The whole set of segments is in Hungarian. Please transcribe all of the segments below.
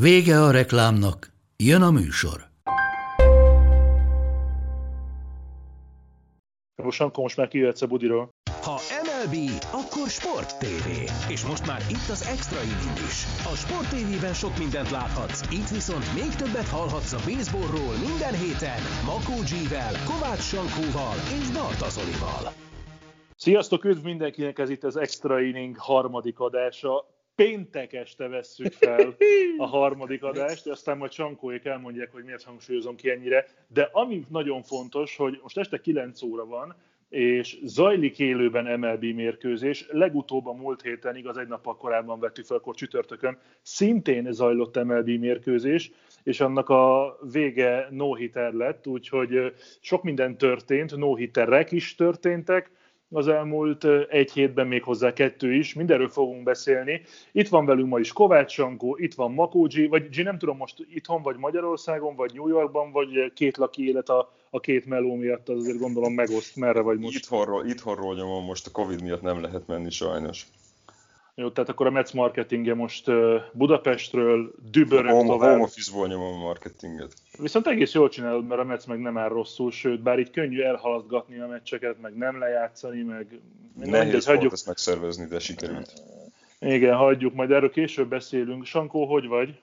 Vége a reklámnak, jön a műsor. Most akkor most már kijöhetsz a budiról. Ha MLB, akkor Sport TV. És most már itt az Extra Inning is. A Sport TV-ben sok mindent láthatsz, itt viszont még többet hallhatsz a baseballról minden héten Makó G-vel, Kovács Sankóval és Barta Zolival. Sziasztok, üdv mindenkinek, ez itt az Extra Inning harmadik adása péntek este vesszük fel a harmadik adást, aztán majd Csankóék elmondják, hogy miért hangsúlyozom ki ennyire, de ami nagyon fontos, hogy most este 9 óra van, és zajlik élőben MLB mérkőzés. Legutóbb a múlt héten, igaz egy nappal korábban vettük fel, akkor csütörtökön, szintén zajlott MLB mérkőzés, és annak a vége no-hitter lett, úgyhogy sok minden történt, no-hitterek is történtek, az elmúlt egy hétben még hozzá kettő is, mindenről fogunk beszélni. Itt van velünk ma is Kovács Sankó, itt van Makógyi, vagy G, nem tudom most itthon vagy Magyarországon, vagy New Yorkban, vagy két laki élet a, a két meló miatt, az azért gondolom megoszt, merre vagy most. Itthonról, itthonról nyomom, most a Covid miatt nem lehet menni sajnos. Jó, tehát akkor a Metsz marketingje most Budapestről dübörög home, tovább. Home office-ból nyomom a marketinget. Viszont egész jól csinálod, mert a Metsz meg nem áll rosszul, sőt, bár így könnyű elhaladgatni a meccseket, meg nem lejátszani, meg... Nehéz volt hagyjuk. ezt megszervezni, de sikerült. Igen, hagyjuk, majd erről később beszélünk. Sankó, hogy vagy?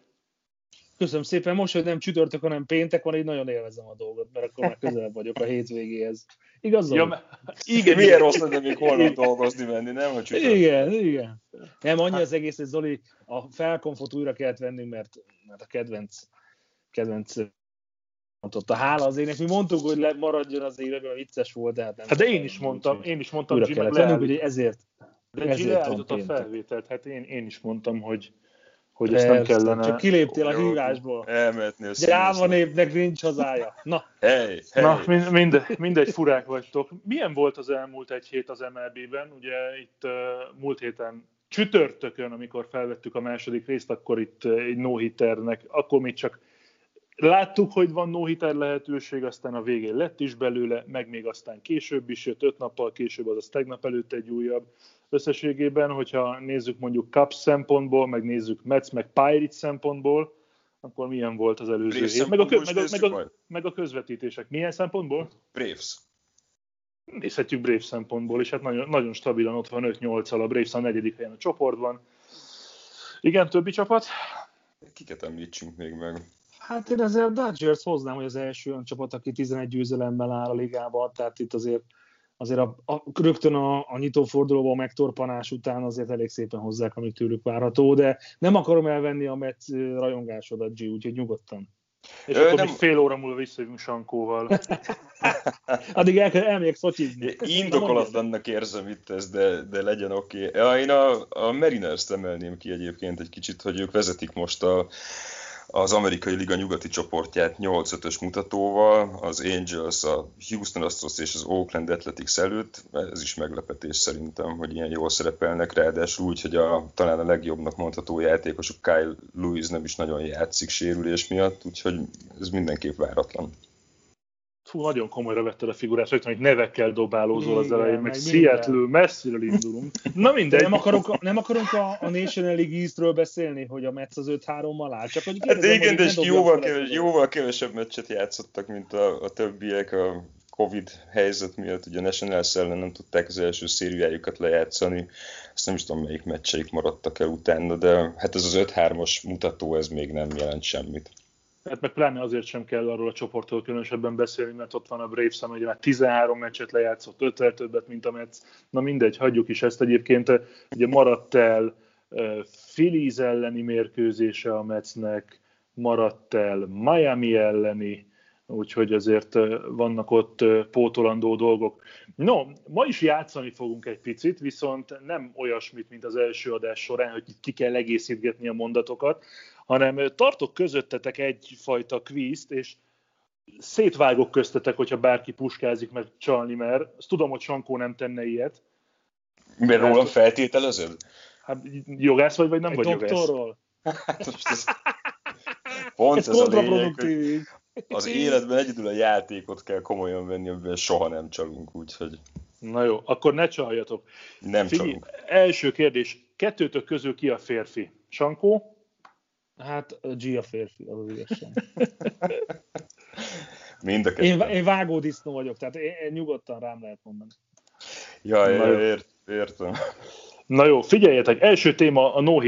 Köszönöm szépen, most, hogy nem csütörtök, hanem péntek van, így nagyon élvezem a dolgot, mert akkor már közelebb vagyok a hétvégéhez. Igaz? Ja, igen, milyen rossz lenne még holnap dolgozni menni, nem? Hogy igen, igen. Nem, annyi az egész, hogy Zoli, a felkonfot újra kellett venni, mert, mert a kedvenc, kedvenc ott a hála az ének. Mi mondtuk, hogy maradjon az évben, vicces volt, de hát nem. Hát de én is mondtam, én is mondtam, újra kellett vennünk, hogy ezért. De ezért a felvételt, hát én, én is mondtam, hogy hogy ezt nem kellene... Csak kiléptél a hívásból. Elmetni a Gyáva népnek nincs hazája. Na, hey, hey. Na mind, mindegy, mindegy, furák vagytok. Milyen volt az elmúlt egy hét az MLB-ben? Ugye itt uh, múlt héten csütörtökön, amikor felvettük a második részt, akkor itt egy no-hitternek, akkor még csak láttuk, hogy van no-hitter lehetőség, aztán a végén lett is belőle, meg még aztán később is jött, öt nappal később, azaz tegnap előtt egy újabb összességében, hogyha nézzük mondjuk Cup szempontból, meg nézzük Mets, meg Pirates szempontból, akkor milyen volt az előző hét? Meg a, meg, a, meg, a, meg a közvetítések. Milyen szempontból? Braves. Nézhetjük Braves szempontból, és hát nagyon, nagyon stabilan ott van 5-8-al, a Braves a negyedik helyen a csoportban. Igen, többi csapat? Kiket említsünk még meg? Hát én azért a Dodgers hoznám, hogy az első olyan csapat, aki 11 győzelemmel áll a ligában, tehát itt azért azért a, a, rögtön a, a nyitófordulóban a megtorpanás után azért elég szépen hozzák, amit tőlük várható, de nem akarom elvenni a Metsz rajongásodat, G, úgyhogy nyugodtan. És Ö, akkor nem... még fél óra múlva visszajövünk Sankóval. Addig el, elmegyek szocsizni. Indokolatlannak érzem itt ez, de, de legyen oké. Okay. Ja, én a, a Mariners-t emelném ki egyébként egy kicsit, hogy ők vezetik most a az amerikai liga nyugati csoportját 8-5-ös mutatóval, az Angels, a Houston Astros és az Oakland Athletics előtt, ez is meglepetés szerintem, hogy ilyen jól szerepelnek, ráadásul úgy, hogy a, talán a legjobbnak mondható játékosuk Kyle Lewis nem is nagyon játszik sérülés miatt, úgyhogy ez mindenképp váratlan fú, nagyon komolyra vetted a figurát, rögtön, hogy nevekkel dobálózol az elején, meg, meg Seattle, messziről indulunk. Na mindegy. Nem akarunk, nem akarunk a, a National League East-ről beszélni, hogy a Mets az 5-3-mal áll, csak hogy kérdezem, hát igen, de jóval, keves, jóval kevesebb meccset játszottak, mint a, a többiek a Covid helyzet miatt, ugye a National ellen nem tudták az első szériájukat lejátszani, azt nem is tudom melyik meccseik maradtak el utána, de hát ez az 5-3-as mutató, ez még nem jelent semmit. Hát meg pláne azért sem kell arról a csoportról különösebben beszélni, mert ott van a Braves, ami már 13 meccset lejátszott, 5 többet, mint a Mets. Na mindegy, hagyjuk is ezt egyébként. Ugye maradt el Phillies elleni mérkőzése a Metsnek, maradt el Miami elleni, úgyhogy azért vannak ott pótolandó dolgok. No, ma is játszani fogunk egy picit, viszont nem olyasmit, mint az első adás során, hogy ki kell egészítgetni a mondatokat, hanem tartok közöttetek egyfajta kvízt, és szétvágok köztetek, hogyha bárki puskázik meg csalni, mert azt tudom, hogy Sankó nem tenne ilyet. Mert rólam feltételezed? Hát jogász vagy, vagy nem Egy vagy jogász? doktorról. Hát most ez, pont Ez ez, a lényeg, hogy az életben egyedül a játékot kell komolyan venni, amiben soha nem csalunk, úgyhogy Na jó, akkor ne csaljatok. nem Figyelj, csalunk. első kérdés. Kettőtök közül ki a férfi? Sankó? Hát a G a férfi, az az igazság. Mind a kettő. Én, én vágódisznó vagyok, tehát én, én nyugodtan rám lehet mondani. Ja, ért, értem. Na jó, figyeljetek, első téma a no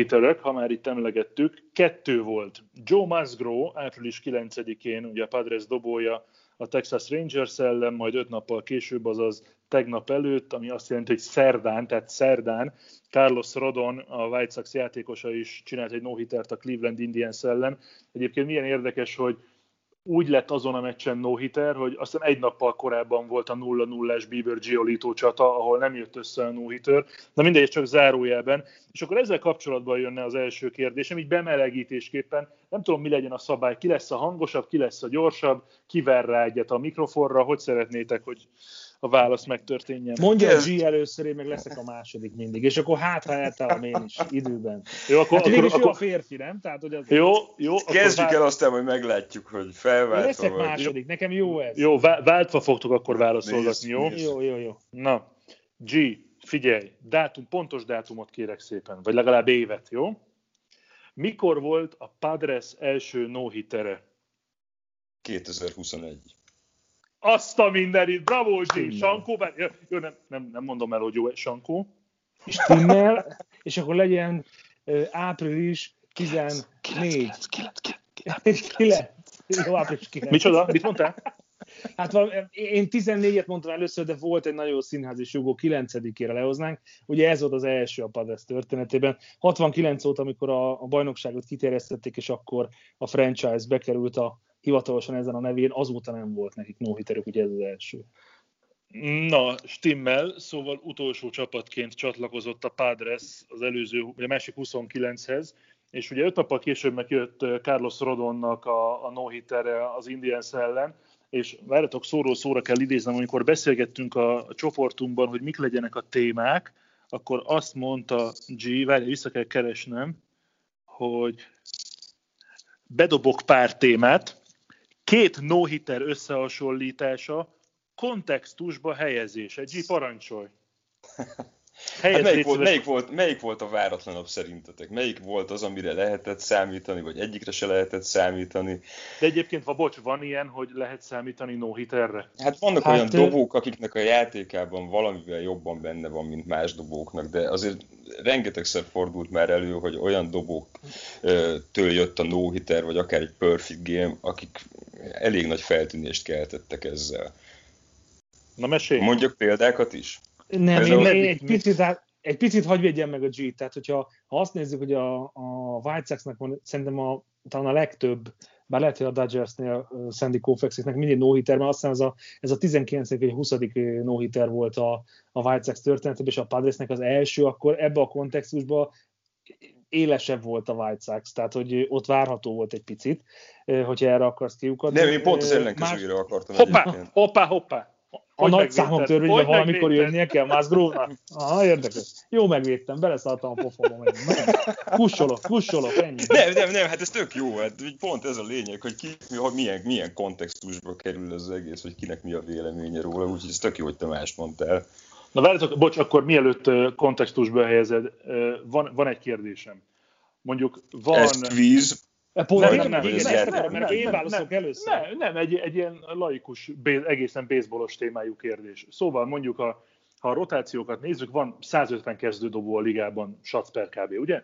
ha már itt emlegettük. Kettő volt. Joe Musgrove április 9-én, ugye a Padres dobója a Texas Rangers ellen, majd öt nappal később, azaz tegnap előtt, ami azt jelenti, hogy szerdán, tehát szerdán, Carlos Rodon, a White Sox játékosa is csinált egy no a Cleveland Indians ellen. Egyébként milyen érdekes, hogy úgy lett azon a meccsen no hogy aztán egy nappal korábban volt a 0-0-es Bieber Giolito csata, ahol nem jött össze a no hitter. Na mindegy, csak zárójelben. És akkor ezzel kapcsolatban jönne az első kérdésem, így bemelegítésképpen. Nem tudom, mi legyen a szabály, ki lesz a hangosabb, ki lesz a gyorsabb, ki ver rá egyet a mikrofonra, hogy szeretnétek, hogy a válasz megtörténjen. Mondja a. G először, én meg leszek a második mindig, és akkor hát, ha eltállom én is időben. Jó, akkor, Hát akkor, is jó a akkor, férfi, nem? Tehát, hogy az... jó, jó, akkor Kezdjük vál- el aztán, hogy meglátjuk, hogy felváltva leszek vagy. második, nekem jó ez. Jó, vá- váltva fogtok akkor válaszolgatni, jó? nézd. Jó, jó, jó. Na, G, figyelj, dátum, pontos dátumot kérek szépen, vagy legalább évet, jó? Mikor volt a Padres első no -hitere? 2021. Azt a mindenit, bravo Stimmel. Sankó, bár, jó, nem, nem, nem mondom el, hogy jó Sankó. Stimmel, és akkor legyen április 14. 9, 9, 9. Jó, április 9. Micsoda? Mit mondtál? Hát val- én 14-et mondtam először, de volt egy nagyon színházi sugó, 9-ére lehoznánk. Ugye ez volt az első a Padres történetében. 69 óta, amikor a, a bajnokságot kiterjesztették, és akkor a franchise bekerült a hivatalosan ezen a nevén, azóta nem volt nekik no ugye ez az első. Na, stimmel, szóval utolsó csapatként csatlakozott a Padres az előző, a másik 29-hez, és ugye öt nappal később megjött ö, Carlos Rodonnak a, a no az Indians ellen, és várjatok, szóról szóra kell idéznem, amikor beszélgettünk a, a csoportunkban, hogy mik legyenek a témák, akkor azt mondta G, várj, vissza kell keresnem, hogy bedobok pár témát, két no-hitter összehasonlítása, kontextusba helyezése. G, parancsolj! Hát melyik, volt, melyik, volt, melyik volt a váratlanabb szerintetek? Melyik volt az, amire lehetett számítani, vagy egyikre se lehetett számítani? De egyébként, va, bocs, van ilyen, hogy lehet számítani no-hitterre? Hát vannak Hát, olyan ö- dobók, akiknek a játékában valamivel jobban benne van, mint más dobóknak, de azért rengetegszer fordult már elő, hogy olyan dobók ö, től jött a no-hitter, vagy akár egy perfect game, akik elég nagy feltűnést keltettek ezzel. Na mesélj! Mondjak példákat is? Nem, én, én egy picit, egy picit hagyj védjem meg a G, tehát hogyha ha azt nézzük, hogy a, a White Sox-nak van szerintem a, talán a legtöbb, bár lehet, hogy a Dodgersnél uh, Sandy Koufaxiknek mindig no hitter, mert azt hiszem ez a, ez a 19. vagy 20. no hitter volt a, a White Sox történetében, és a Padresnek az első, akkor ebbe a kontextusban élesebb volt a White Sox, tehát hogy ott várható volt egy picit, hogyha erre akarsz kiukadni. Nem, én pont az ellenkezőjére akartam Hoppá, egyébként. hoppá, hoppá! A Hogy nagy számok törvényben valamikor jönnie kell Musgrove-nak. Aha, érdekes. Jó megvédtem, beleszartam a. Nem. Kussolok, kussolok, ennyi. Nem, nem, nem, hát ez tök jó, hát pont ez a lényeg, hogy ki, hogy milyen, milyen kontextusba kerül az egész, hogy kinek mi a véleménye róla, úgyhogy ez tök jó, hogy te mást mondtál. Na várjatok, bocs, akkor mielőtt kontextusba helyezed, van, van egy kérdésem. Mondjuk van... Ez kvíz, Pont Nem, nem, igen, ezt akarom, nem, mert én válaszolok nem, először. Nem, nem egy, egy ilyen laikus, egészen baseballos témájú kérdés. Szóval mondjuk, a, ha a rotációkat nézzük, van 150 kezdődobó a ligában, satsz per kb., ugye?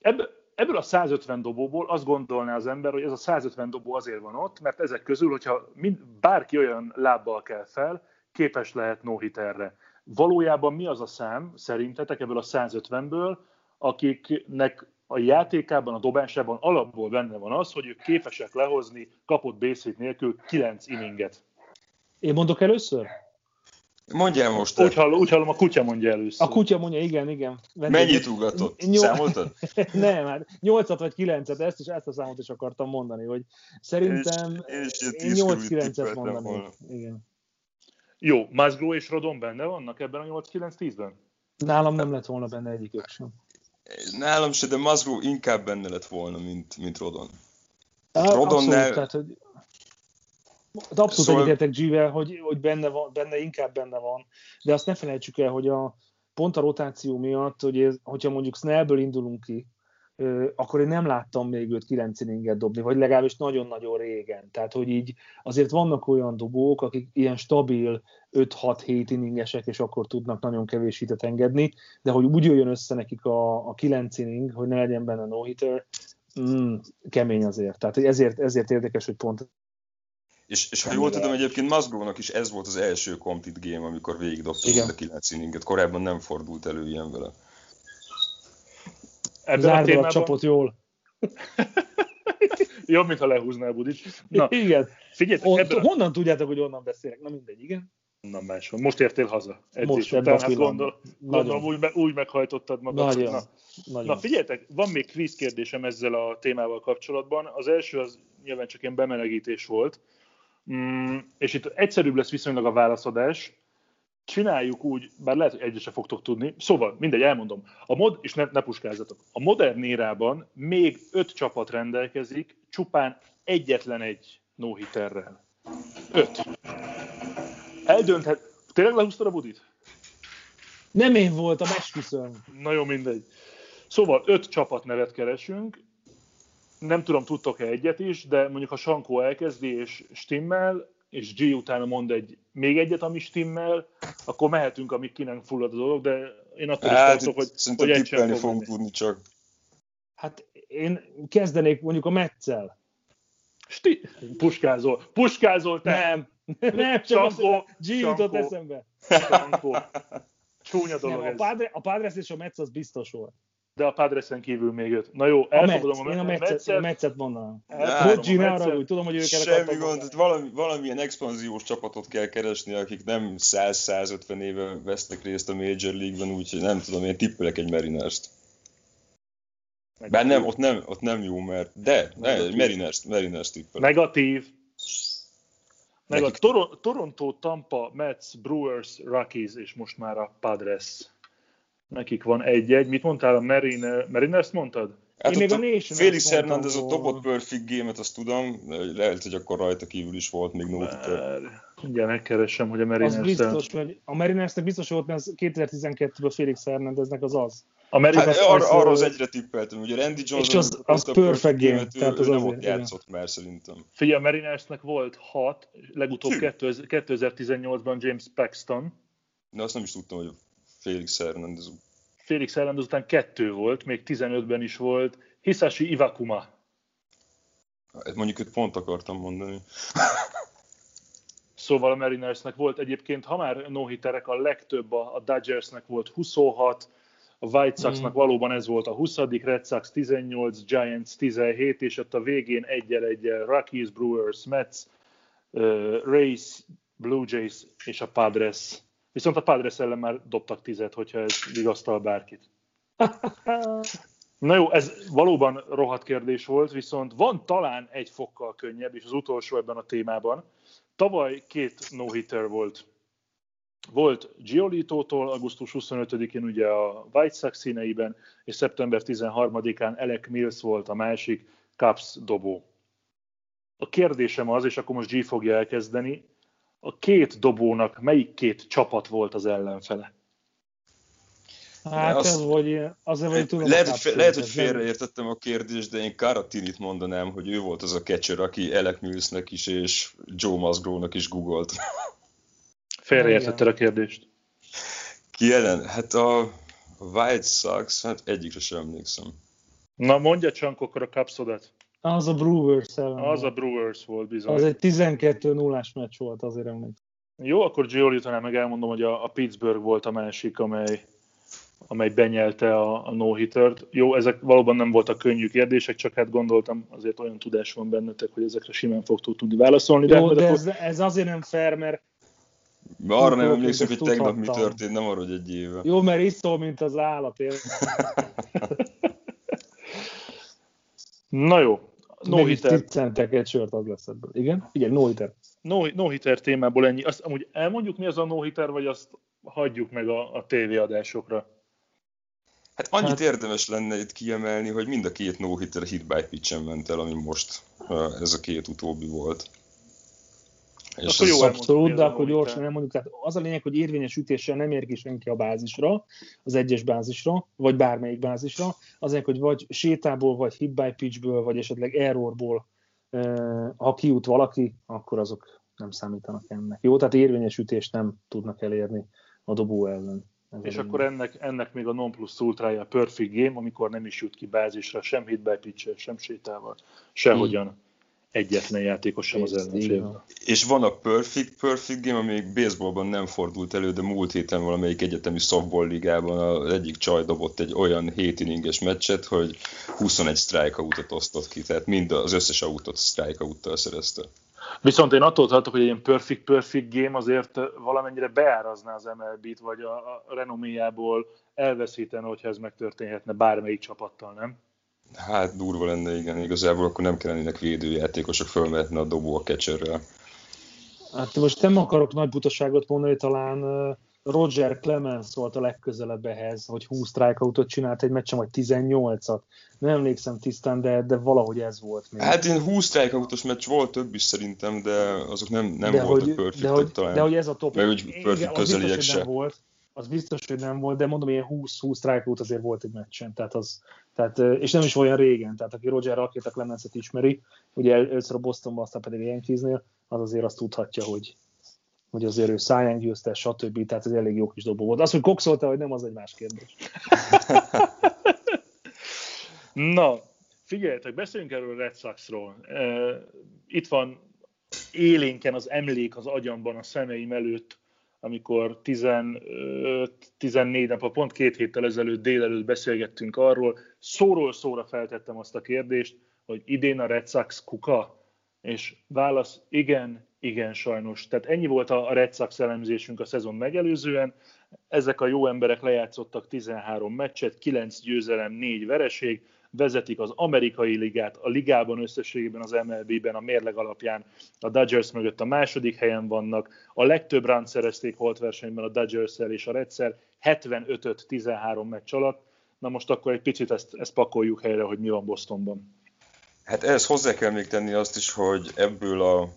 Ebből, ebből a 150 dobóból azt gondolná az ember, hogy ez a 150 dobó azért van ott, mert ezek közül, hogyha mind, bárki olyan lábbal kell fel, képes lehet no erre. Valójában mi az a szám, szerintetek ebből a 150-ből, akiknek a játékában, a dobásában alapból benne van az, hogy ők képesek lehozni kapott base nélkül 9 inninget. Én mondok először? Mondjál most Úgy, hall, úgy hallom, a kutya mondja először. A kutya mondja, igen, igen. Mennyit ugatott? Nyol- Számoltad? Nem, hát 8 vagy 9-et, ezt, is, ezt a számot is akartam mondani, hogy szerintem 10 körüli 8-9-et tippeltem mondanék. volna. Igen. Jó, Musgrove és Rodon benne vannak ebben a 8-9-10-ben? Nálam nem lett volna benne egyikük sem. Nálam se, de Musgrove inkább benne lett volna, mint, mint Rodon. Á, Rodon abszolút, ne- tehát, hogy de abszolút Szóval- egyetértek G-vel, hogy, hogy benne, van, benne inkább benne van, de azt ne felejtsük el, hogy a pont a rotáció miatt, hogy ez, hogyha mondjuk Snellből indulunk ki, akkor én nem láttam még őt 9 inninget dobni, vagy legalábbis nagyon-nagyon régen. Tehát, hogy így azért vannak olyan dobók, akik ilyen stabil 5-6-7 inningesek, és akkor tudnak nagyon kevés hitet engedni, de hogy úgy jöjjön össze nekik a, a 9 inning, hogy ne legyen benne no-hitter, mm, kemény azért. Tehát ezért, ezért érdekes, hogy pont És, és ha jól tudom, egyébként Musgrove-nak is ez volt az első complete game, amikor végigdobta a 9 inninget. Korábban nem fordult elő ilyen vele. Ebben a témában csapot jól. jobb, mintha lehúznál Budics. Na, igen. figyeljetek, On, ebben honnan tudjátok, hogy onnan beszélek? Na mindegy, igen. Na, máshol. Most értél haza. Edzés Most után, hát gondol, gondolom úgy, me, úgy meghajtottad magad. Nagyon. Na, Nagyon. Na figyeljetek, van még kvíz kérdésem ezzel a témával kapcsolatban. Az első az nyilván csak ilyen bemelegítés volt, mm, és itt egyszerűbb lesz viszonylag a válaszadás. Csináljuk úgy, bár lehet, hogy egyre se fogtok tudni. Szóval, mindegy, elmondom. A mod, és ne, ne puskázzatok. A modern érában még öt csapat rendelkezik, csupán egyetlen egy no-hitterrel. Öt. Eldönthet... Tényleg lehúztad a budit? Nem én voltam, esküszöm. Na jó, mindegy. Szóval öt csapatnevet keresünk, nem tudom, tudtok-e egyet is, de mondjuk ha Sankó elkezdi és stimmel, és G utána mond egy még egyet, ami stimmel, akkor mehetünk, amíg ki nem fullad a dolog, de én attól is Hát, tartok, hogy, hogy egy sem fog fogunk tudni csak. Hát én kezdenék mondjuk a Metzel. Sti- puskázol, puskázol te! Nem. Nem, csak Csankó, az, G jutott Csankó. eszembe. Sankó. Csúnya Nem, dolog a, ez. Padre, a Padres és a Metz az biztos volt. De a Padresen kívül még öt. Na jó, A elfogadom a Metszet. Metzet, én a Metzet mondanám. a ne arra, hogy tudom, hogy őket Semmi gond, valami, valamilyen expanziós csapatot kell keresni, akik nem 100-150 éve vesznek részt a Major League-ben, úgyhogy nem tudom, én tippelek egy Mariners-t. Bár nem, ott nem, ott nem jó, mert de, ne. Mariners, Mariners tippelek. Negatív. Meg a Tor- Toronto, Tampa, Mets, Brewers, Rockies, és most már a Padres. Nekik van egy-egy. Mit mondtál? A Marine, Mariners mondtad? Hát Én még ott a Nationals Félix Hernández volna. dobott perfect game-et, azt tudom, lehet, hogy akkor rajta kívül is volt még Már- Mindjárt megkeresem, hogy a Az mariners biztos, mert a Marinersnek biztos volt, mert az 2012-ben Félix Hernándeznek az az. A Mariners, Hát, az- arra, az, arra az egyre tippeltem, ugye Randy Johnson és az- az perfect game, tehát az ő nem azért, ott igen. játszott már szerintem. figyelj, a Marinersnek volt hat, legutóbb Hű. 2000 2018-ban James Paxton. De azt nem is tudtam, hogy Félix Hernández. Félix Hernández után kettő volt, még 15-ben is volt. Hisashi Iwakuma. Hát mondjuk őt pont akartam mondani. Szóval a Marinersnek volt egyébként, ha már no a legtöbb a, a Dodgersnek volt 26, a White Soxnak Mm. valóban ez volt a 20 Red Sox 18, Giants 17, és ott a végén egyel egyel Rockies, Brewers, Mets, uh, Rays, Blue Jays és a Padres. Viszont a Padres ellen már dobtak tizet, hogyha ez vigasztal bárkit. Na jó, ez valóban rohadt kérdés volt, viszont van talán egy fokkal könnyebb, és az utolsó ebben a témában. Tavaly két no-hitter volt. Volt Giolito-tól augusztus 25-én ugye a White Sox színeiben, és szeptember 13-án Alec Mills volt a másik Cubs dobó. A kérdésem az, és akkor most G fogja elkezdeni, a két dobónak melyik két csapat volt az ellenfele? Hát azt- ez vagy azért vagy tudom. lehet, hogy, lehet, hogy félreértettem a kérdést, de én Karatinit mondanám, hogy ő volt az a catcher, aki Alec Millsnek is és Joe Musgrove-nak is googolt. Félreértetted a kérdést. Ki ellen? Hát a White Sox, hát egyikre sem emlékszem. Na mondja csak akkor a Cubsodat. Az a Brewers ellen. Az a. Brewers volt bizony. az egy 12 0 meccs volt, azért emlékszem. Jó, akkor Giolito-nál meg elmondom, hogy a, a Pittsburgh volt a másik, amely, amely benyelte a, a no-hittert. Jó, ezek valóban nem voltak könnyű kérdések, csak hát gondoltam, azért olyan tudás van bennetek, hogy ezekre simán fogtok tudni válaszolni. Jó, hát de akkor- ez, ez azért nem fair, mert Arra nem emlékszem, hogy tegnap mi történt, nem arra, hogy egy éve. Jó, mert iszol, mint az állat, Na jó. No hitter. centek egy sört az lesz ebből. Igen? Igen, no hitter. No, no hitter témából ennyi. Azt amúgy elmondjuk, mi az a no hitter, vagy azt hagyjuk meg a, a tévéadásokra? Hát annyit hát... érdemes lenne itt kiemelni, hogy mind a két no hitter hit by pitch ment el, ami most ez a két utóbbi volt. És akkor jó abszolút, de akkor gyorsan elmondjuk. Tehát az a lényeg, hogy érvényes ütéssel nem ér ki senki a bázisra, az egyes bázisra, vagy bármelyik bázisra. Az lényeg, hogy vagy sétából, vagy hit by pitchből, vagy esetleg errorból, ha kiút valaki, akkor azok nem számítanak ennek. Jó, tehát érvényes ütést nem tudnak elérni a dobó ellen. Ez és akkor ennek, ennek még a non plus ultrája a perfect game, amikor nem is jut ki bázisra, sem hit by pitch sem sétával, sehogyan. Mm egyetlen játékos sem az ellenfél. És van a Perfect Perfect Game, ami még baseballban nem fordult elő, de múlt héten valamelyik egyetemi softball ligában az egyik csaj dobott egy olyan 7 inninges meccset, hogy 21 strikeoutot osztott ki, tehát mind az összes autót strikeouttal szerezte. Viszont én attól tartok, hogy egy ilyen perfect, perfect game azért valamennyire beárazná az MLB-t, vagy a, a renoméjából elveszítene, hogyha ez megtörténhetne bármelyik csapattal, nem? Hát durva lenne, igen, igazából akkor nem kellenének védőjátékosok, fölmehetne a dobó a catcherrel. Hát most nem akarok nagy butaságot mondani, talán Roger Clemens volt a legközelebb ehhez, hogy 20 strikeoutot csinált egy meccsen, vagy 18-at. Nem emlékszem tisztán, de, de valahogy ez volt. Még. Hát én 20 strikeoutos meccs volt több is szerintem, de azok nem, nem de voltak perfect de hogy, talán. De hogy ez a top. Meg hogy perfect közeliek se. Volt, az biztos, hogy nem volt, de mondom, ilyen 20-20 strikeout azért volt egy meccsen, tehát az, tehát, és nem is olyan régen, tehát aki Roger Rakéta Clemenset ismeri, ugye először a Bostonban, aztán pedig a Yankeesnél, az azért azt tudhatja, hogy, hogy azért ő száján győzte, stb. Tehát ez elég jó kis dobó volt. Az, hogy kokszolta, hogy nem, az egy más kérdés. Na, figyeljetek, beszéljünk erről a Red Sox-ról. Itt van élénken az emlék az agyamban, a szemeim előtt amikor 15-14 nap, pont két héttel ezelőtt délelőtt beszélgettünk arról, szóról szóra feltettem azt a kérdést, hogy idén a Red Sox kuka, és válasz igen, igen sajnos. Tehát ennyi volt a Red Sox elemzésünk a szezon megelőzően. Ezek a jó emberek lejátszottak 13 meccset, 9 győzelem, 4 vereség, vezetik az amerikai ligát, a ligában összességében az MLB-ben a mérleg alapján a Dodgers mögött a második helyen vannak, a legtöbb run szerezték holt versenyben a dodgers és a Redszer 75 13 meccs alatt. Na most akkor egy picit ezt, ezt pakoljuk helyre, hogy mi van Bostonban. Hát ehhez hozzá kell még tenni azt is, hogy ebből a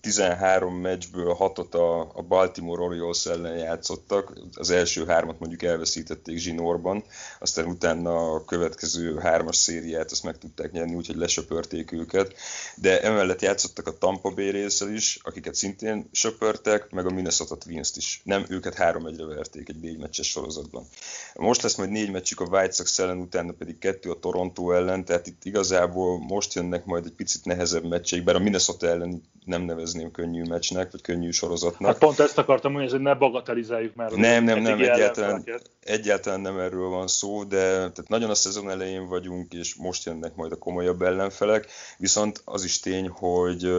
13 meccsből 6-ot a, a Baltimore Orioles ellen játszottak, az első hármat mondjuk elveszítették zsinórban, aztán utána a következő hármas szériát azt meg tudták nyerni, úgyhogy lesöpörték őket, de emellett játszottak a Tampa Bay részsel is, akiket szintén söpörtek, meg a Minnesota Twins-t is. Nem, őket három egyre verték egy négy meccses sorozatban. Most lesz majd négy meccsük a White Sox ellen, utána pedig kettő a Toronto ellen, tehát itt igazából most jönnek majd egy picit nehezebb meccseik, bár a Minnesota ellen nem nevezném könnyű meccsnek, vagy könnyű sorozatnak. Hát pont ezt akartam mondani, hogy ne bagatelizáljuk már. Nem, nem, nem, egyáltalán, egyáltalán nem erről van szó, de tehát nagyon a szezon elején vagyunk, és most jönnek majd a komolyabb ellenfelek, viszont az is tény, hogy,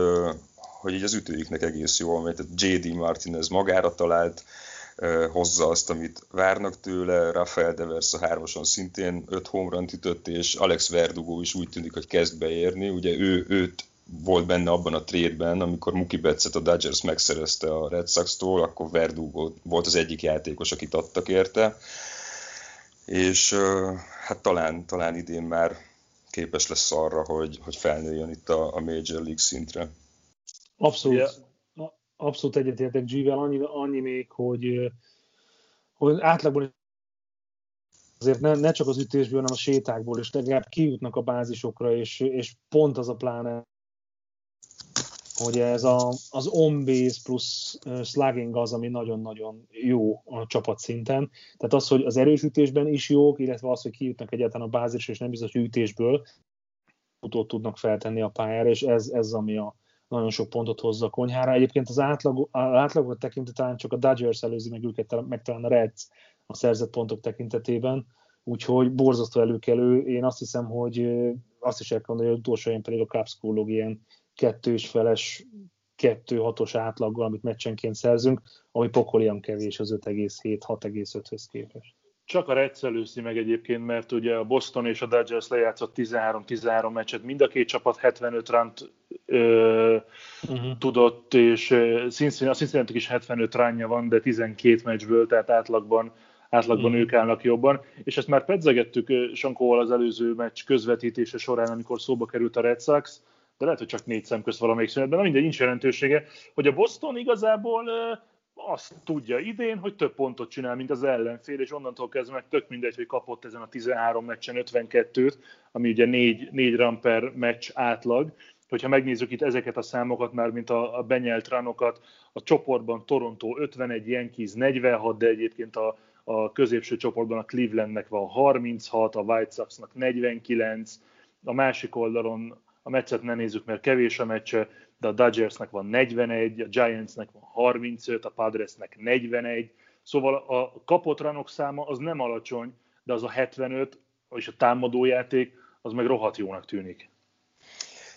hogy így az ütőiknek egész jó, mert J.D. Martinez magára talált, hozza azt, amit várnak tőle, Rafael Devers a hármason szintén öt home ütött, és Alex Verdugo is úgy tűnik, hogy kezd beérni, ugye ő, őt volt benne abban a trade amikor Mookie Betts-et a Dodgers megszerezte a Red Sox-tól, akkor Verdugo volt az egyik játékos, akit adtak érte, és hát talán, talán idén már képes lesz arra, hogy, hogy felnőjön itt a, a Major League szintre. Abszolút. Yeah. Abszolút egyetértek G-vel, annyi, annyi még, hogy, hogy átlagban azért ne, ne csak az ütésből, hanem a sétákból is legalább kijutnak a bázisokra, és, és pont az a pláne hogy ez a, az on-base plusz slugging az, ami nagyon-nagyon jó a csapat szinten. Tehát az, hogy az erősítésben is jók, illetve az, hogy kijutnak egyáltalán a bázis, és nem biztos, hogy ütésből utót tudnak feltenni a pályára, és ez, ez ami a nagyon sok pontot hozza a konyhára. Egyébként az, átlag, az átlagot tekintve talán csak a Dodgers előzi meg őket, meg talán a Reds a szerzett pontok tekintetében, úgyhogy borzasztó előkelő. Én azt hiszem, hogy azt is el kell mondani, hogy utolsó pedig a Cubs ilyen kettős feles 1-2-6-os átlaggal, amit meccsenként szerzünk, ami pokolian kevés az 5,7-6,5-höz képest. Csak a Reds előszi meg egyébként, mert ugye a Boston és a Dodgers lejátszott 13-13 meccset, mind a két csapat 75 ránt ö, uh-huh. tudott, és a Cincinnati is 75 ránja van, de 12 meccsből, tehát átlagban átlagban uh-huh. ők állnak jobban, és ezt már pedzegettük Sankóval az előző meccs közvetítése során, amikor szóba került a Red Sox, de lehet, hogy csak négy szem közt valamelyik szünetben, de mindegy, nincs jelentősége, hogy a Boston igazából azt tudja idén, hogy több pontot csinál, mint az ellenfél, és onnantól kezdve meg tök mindegy, hogy kapott ezen a 13 meccsen 52-t, ami ugye 4, 4 run per meccs átlag, hogyha megnézzük itt ezeket a számokat már, mint a, a benyelt ranokat, a csoportban Toronto 51, Yankees 46, de egyébként a, a középső csoportban a Clevelandnek van 36, a White Soxnak 49, a másik oldalon a meccset ne nézzük, mert kevés a meccse, de a Dodgersnek van 41, a Giantsnek van 35, a Padresnek 41, szóval a kapott ranok száma az nem alacsony, de az a 75, és a támadójáték, az meg rohadt jónak tűnik.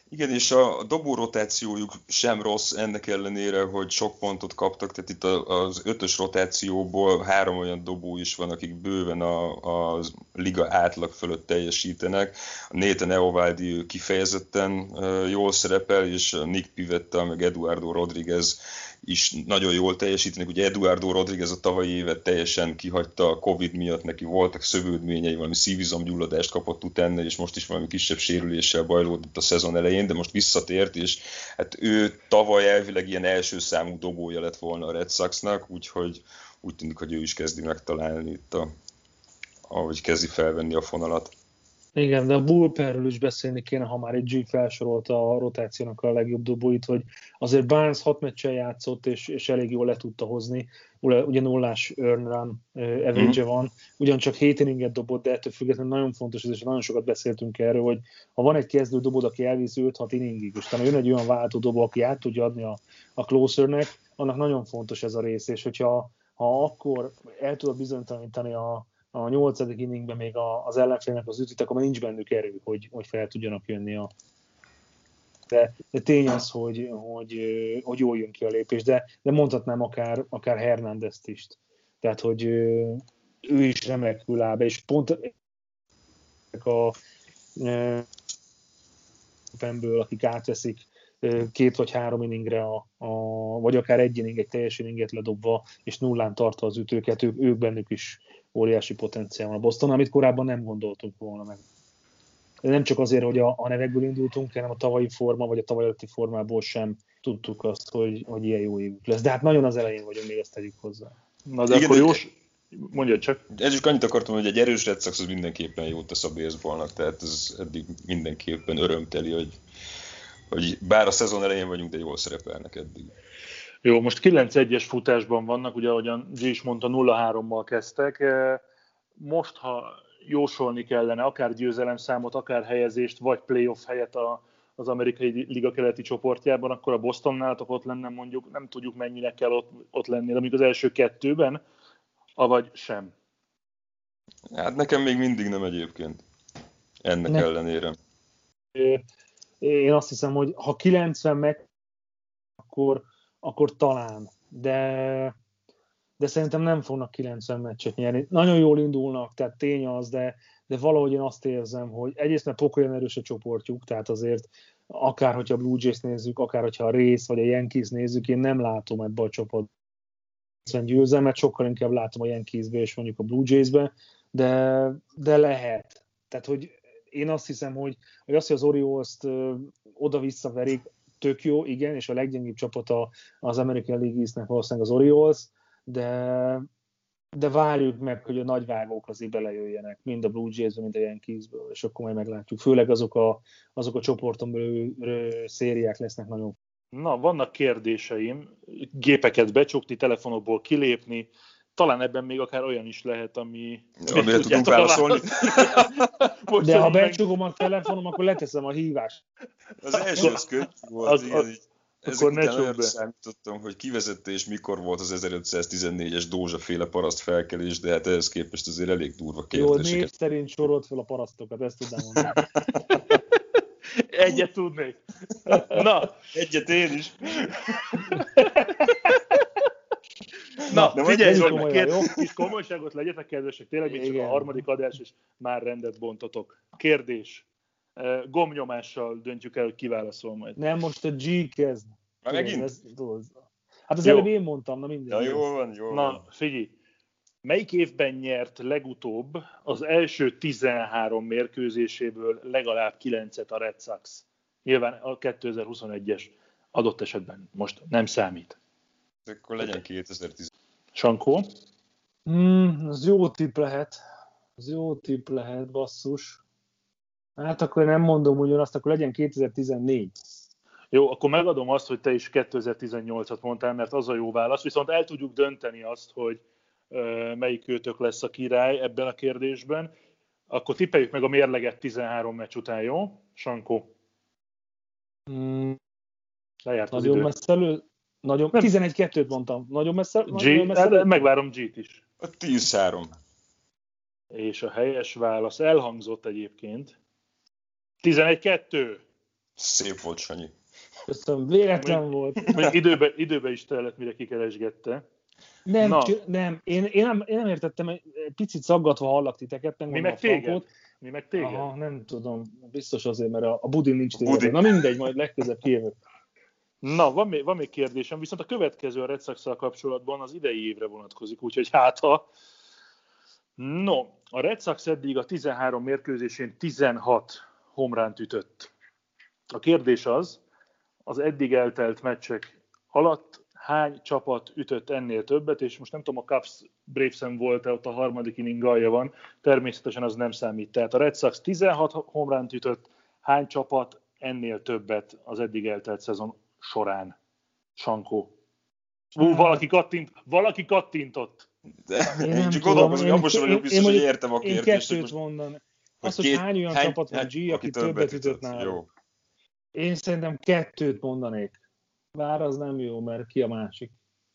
Igen, és a dobó rotációjuk sem rossz, ennek ellenére, hogy sok pontot kaptak, tehát itt az ötös rotációból három olyan dobó is van, akik bőven a, a liga átlag fölött teljesítenek. A Nathan Eovaldi kifejezetten jól szerepel, és Nick Pivetta, meg Eduardo Rodriguez is nagyon jól teljesítenek. Ugye Eduardo Rodriguez a tavalyi évet teljesen kihagyta a Covid miatt, neki voltak szövődményei, valami szívizomgyulladást kapott utána, és most is valami kisebb sérüléssel bajlódott a szezon elején, de most visszatért, és hát ő tavaly elvileg ilyen első számú dobója lett volna a Red Soxnak, úgyhogy úgy tűnik, hogy ő is kezdi megtalálni itt a, ahogy kezdi felvenni a fonalat. Igen, de a bullpenről is beszélni kéne, ha már egy G felsorolta a rotációnak a legjobb dobóit, hogy azért Barnes hat meccsen játszott, és, és elég jól le tudta hozni. Ugye nullás earn run average mm. van, ugyancsak 7 inninget dobott, de ettől függetlenül nagyon fontos, és nagyon sokat beszéltünk erről, hogy ha van egy kezdő dobod, aki elviszi 5-6 inningig, és talán jön egy olyan váltó dobó, aki át tudja adni a, a closernek, annak nagyon fontos ez a rész, és hogyha ha akkor el tudod bizonyítani a, a nyolcadik inningben még az ellenfélnek az ütít, akkor nincs bennük erő, hogy, hogy fel tudjanak jönni a, de, de tény az, hogy, hogy, hogy jól jön ki a lépés, de, de mondhatnám akár, akár Hernándezt is. Tehát, hogy ő is remekül áll be, és pont a pemből, akik átveszik két vagy három inningre, a, a, vagy akár egy inning, egy teljes inninget ledobva, és nullán tartva az ütőket, ők, ők bennük is óriási potenciál van a Boston, amit korábban nem gondoltunk volna meg. De nem csak azért, hogy a, a nevekből indultunk, hanem a tavalyi forma, vagy a tavaly előtti formából sem tudtuk azt, hogy, hogy ilyen jó évük lesz. De hát nagyon az elején vagyunk, még ezt tegyük hozzá. Na de Igen, akkor Jós, mondja csak. Ez is annyit akartam, hogy egy erős Red Sox az mindenképpen jót tesz a baseballnak, tehát ez eddig mindenképpen örömteli, hogy, hogy bár a szezon elején vagyunk, de jól szerepelnek eddig. Jó, most 9-1-es futásban vannak, ugye ahogyan G is mondta, 0-3-mal kezdtek. E, most, ha jósolni kellene akár győzelemszámot, akár helyezést, vagy playoff helyet a, az amerikai liga keleti csoportjában, akkor a Bostonnál ott lenne mondjuk, nem tudjuk mennyire kell ott, ott lenni, de mondjuk az első kettőben, avagy sem. Hát nekem még mindig nem egyébként. Ennek ne. ellenére. Én azt hiszem, hogy ha 90 meg, akkor akkor talán, de, de szerintem nem fognak 90 meccset nyerni. Nagyon jól indulnak, tehát tény az, de, de valahogy én azt érzem, hogy egyrészt mert pokolyan erős a csoportjuk, tehát azért akár hogyha a Blue Jays nézzük, akár hogyha a Race vagy a Yankees nézzük, én nem látom ebbe a csapat győzelmet, sokkal inkább látom a Yankeesbe és mondjuk a Blue Jays-be, de, de lehet. Tehát, hogy én azt hiszem, hogy, hogy azt, hogy az Orioles-t oda-vissza verik, tök jó, igen, és a leggyengébb csapata az American League East-nek valószínűleg az Orioles, de, de várjuk meg, hogy a nagyvágók azért belejöjjenek, mind a Blue Jays-ből, mind a Yankees-ből, és akkor majd meglátjuk. Főleg azok a, azok a csoporton belül szériák lesznek nagyon. Na, vannak kérdéseim, gépeket becsukni, telefonokból kilépni, talán ebben még akár olyan is lehet, ami... Amire tudunk válaszolni. De ha becsukom a telefonom, akkor leteszem a hívást. Az első az volt, az, igen, az, ezek akkor után olyanra számítottam, hogy kivezette és mikor volt az 1514-es Dózsa féle paraszt felkelés, de hát ehhez képest azért elég durva kérdéseket. Jó, név szerint sorolt fel a parasztokat, ezt tudnám mondani. Egyet tudnék. Na, Egyet én is. Na, de figyelj, Zoli, komolyan, két jó? kis komolyságot legyetek kedvesek, tényleg még csak a harmadik adás, és már rendet bontotok. Kérdés. Gomnyomással döntjük el, hogy kiválaszol majd. Nem, most a G kezd. Már megint? ez-. Hát az Jó. előbb én mondtam, na mindegy. Ja, jó van, jó van. Na, figyelj. Melyik évben nyert legutóbb az első 13 mérkőzéséből legalább 9-et a Red Sox? Nyilván a 2021-es adott esetben most nem számít. Akkor legyen 2010. Sankó? Hmm, az jó tipp lehet. Az jó tipp lehet, basszus. Hát akkor nem mondom ugyanazt, akkor legyen 2014. Jó, akkor megadom azt, hogy te is 2018-at mondtál, mert az a jó válasz, viszont el tudjuk dönteni azt, hogy ö, melyik őtök lesz a király ebben a kérdésben. Akkor tippeljük meg a mérleget 13 meccs után, jó? Sankó, Hmm, lejárt az nagyon idő. messze elő. Nagyon, Nem. 11-2-t mondtam. Nagyon messze, G, nagyon messze hát megvárom G-t is. A 10-3. És a helyes válasz elhangzott egyébként. 11-2. Szép volt, Sanyi. Köszönöm, véletlen volt. Még időbe, időbe is tellett, mire kikeresgette. Nem, Na. Nem, én, én, nem, én nem értettem, egy picit szaggatva hallak titeket. Nem Mi meg téged? Mi meg téged? Aha, nem tudom, biztos azért, mert a, a budin nincs Budin. téged. Na mindegy, majd legközelebb kijövök. Na, van még, van még kérdésem, viszont a következő a Red sox kapcsolatban az idei évre vonatkozik, úgyhogy hát ha... No, a Red Sox eddig a 13 mérkőzésén 16 homránt ütött. A kérdés az, az eddig eltelt meccsek alatt hány csapat ütött ennél többet, és most nem tudom, a Cubs Bravesen volt-e, ott a harmadik inning alja van, természetesen az nem számít. Tehát a Red Sox 16 homránt ütött, hány csapat ennél többet az eddig eltelt szezon során? Sankó. Ú, valaki, kattint, valaki kattintott. De Én én, csak tudom, gondolkozom, én- hogy abban sem vagyok én- biztos, én hogy értem a Én kérdést. hogy kettőt most- mondani. Az, hogy két- hány olyan csapat van G, aki többet ütött nála. Jó. Én szerintem kettőt mondanék. Bár az nem jó, mert ki a másik.